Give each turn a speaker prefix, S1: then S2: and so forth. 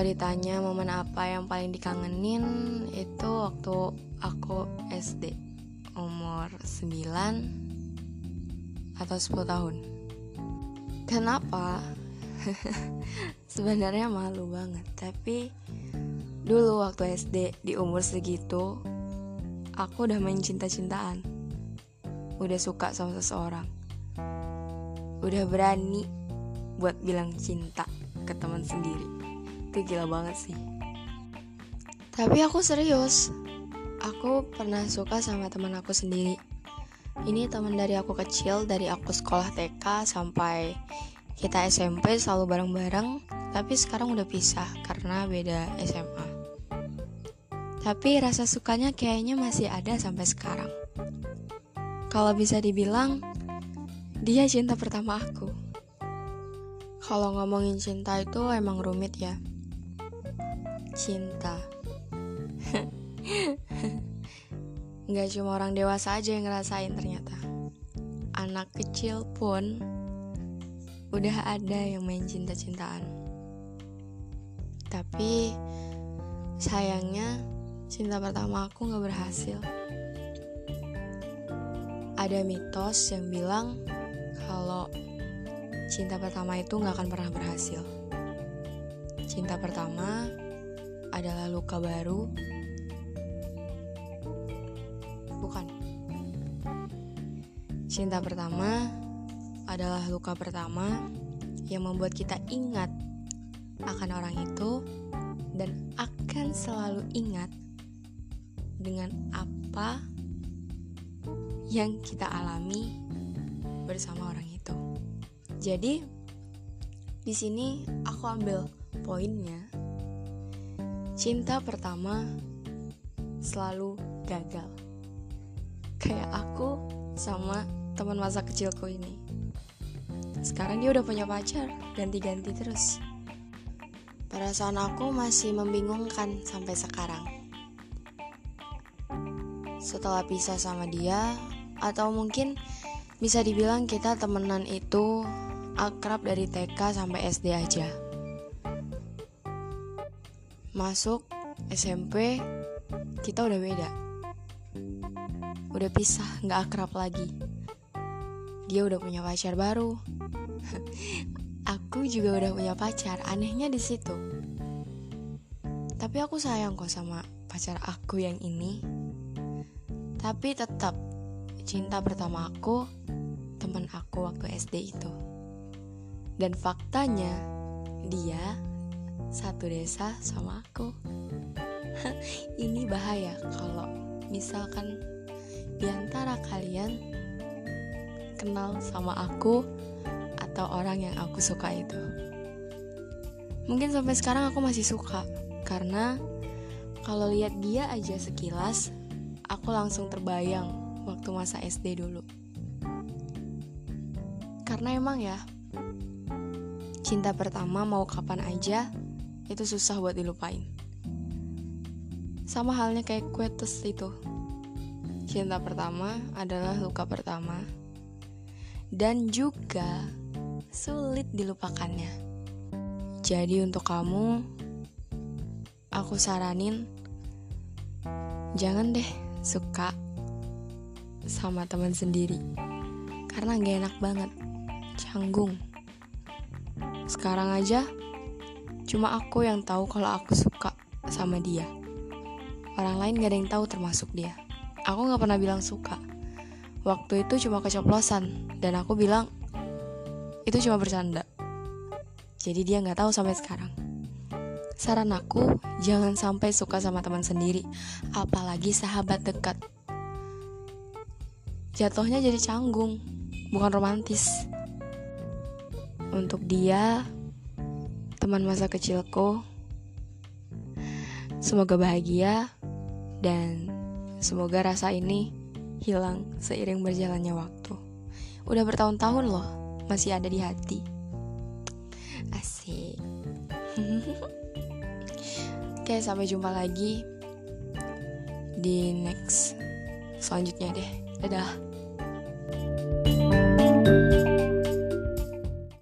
S1: Kalau ditanya momen apa yang paling dikangenin itu waktu aku SD umur 9 atau 10 tahun. Kenapa? Sebenarnya malu banget, tapi dulu waktu SD di umur segitu aku udah main cinta-cintaan. Udah suka sama seseorang. Udah berani buat bilang cinta ke teman sendiri. Itu gila banget sih. Tapi aku serius. Aku pernah suka sama teman aku sendiri. Ini teman dari aku kecil, dari aku sekolah TK sampai kita SMP selalu bareng-bareng, tapi sekarang udah pisah karena beda SMA. Tapi rasa sukanya kayaknya masih ada sampai sekarang. Kalau bisa dibilang, dia cinta pertama aku. Kalau ngomongin cinta itu emang rumit ya. Cinta. Gak cuma orang dewasa aja yang ngerasain ternyata. Anak kecil pun Udah ada yang main cinta-cintaan. Tapi Sayangnya Cinta pertama aku gak berhasil. Ada mitos yang bilang Kalau Cinta pertama itu gak akan pernah berhasil. Cinta pertama adalah luka baru bukan. Cinta pertama adalah luka pertama yang membuat kita ingat akan orang itu dan akan selalu ingat dengan apa yang kita alami bersama orang itu. Jadi di sini aku ambil poinnya. Cinta pertama selalu gagal kayak aku sama teman masa kecilku ini. Sekarang dia udah punya pacar, ganti-ganti terus. Perasaan aku masih membingungkan sampai sekarang. Setelah pisah sama dia, atau mungkin bisa dibilang kita temenan itu akrab dari TK sampai SD aja. Masuk SMP, kita udah beda udah pisah, nggak akrab lagi. Dia udah punya pacar baru. aku juga udah punya pacar. Anehnya di situ. Tapi aku sayang kok sama pacar aku yang ini. Tapi tetap cinta pertama aku teman aku waktu SD itu. Dan faktanya dia satu desa sama aku. ini bahaya kalau misalkan di antara kalian kenal sama aku atau orang yang aku suka itu. Mungkin sampai sekarang aku masih suka karena kalau lihat dia aja sekilas, aku langsung terbayang waktu masa SD dulu. Karena emang ya, cinta pertama mau kapan aja itu susah buat dilupain. Sama halnya kayak kue itu Cinta pertama adalah luka pertama dan juga sulit dilupakannya. Jadi untuk kamu, aku saranin jangan deh suka sama teman sendiri karena gak enak banget, canggung. Sekarang aja cuma aku yang tahu kalau aku suka sama dia. Orang lain gak ada yang tahu termasuk dia. Aku gak pernah bilang suka. Waktu itu cuma keceplosan dan aku bilang itu cuma bercanda. Jadi dia gak tahu sampai sekarang. Saran aku, jangan sampai suka sama teman sendiri, apalagi sahabat dekat. Jatuhnya jadi canggung, bukan romantis. Untuk dia, teman masa kecilku, semoga bahagia dan Semoga rasa ini hilang seiring berjalannya waktu. Udah bertahun-tahun loh, masih ada di hati. Asik. Oke, sampai jumpa lagi di next selanjutnya deh. Dadah.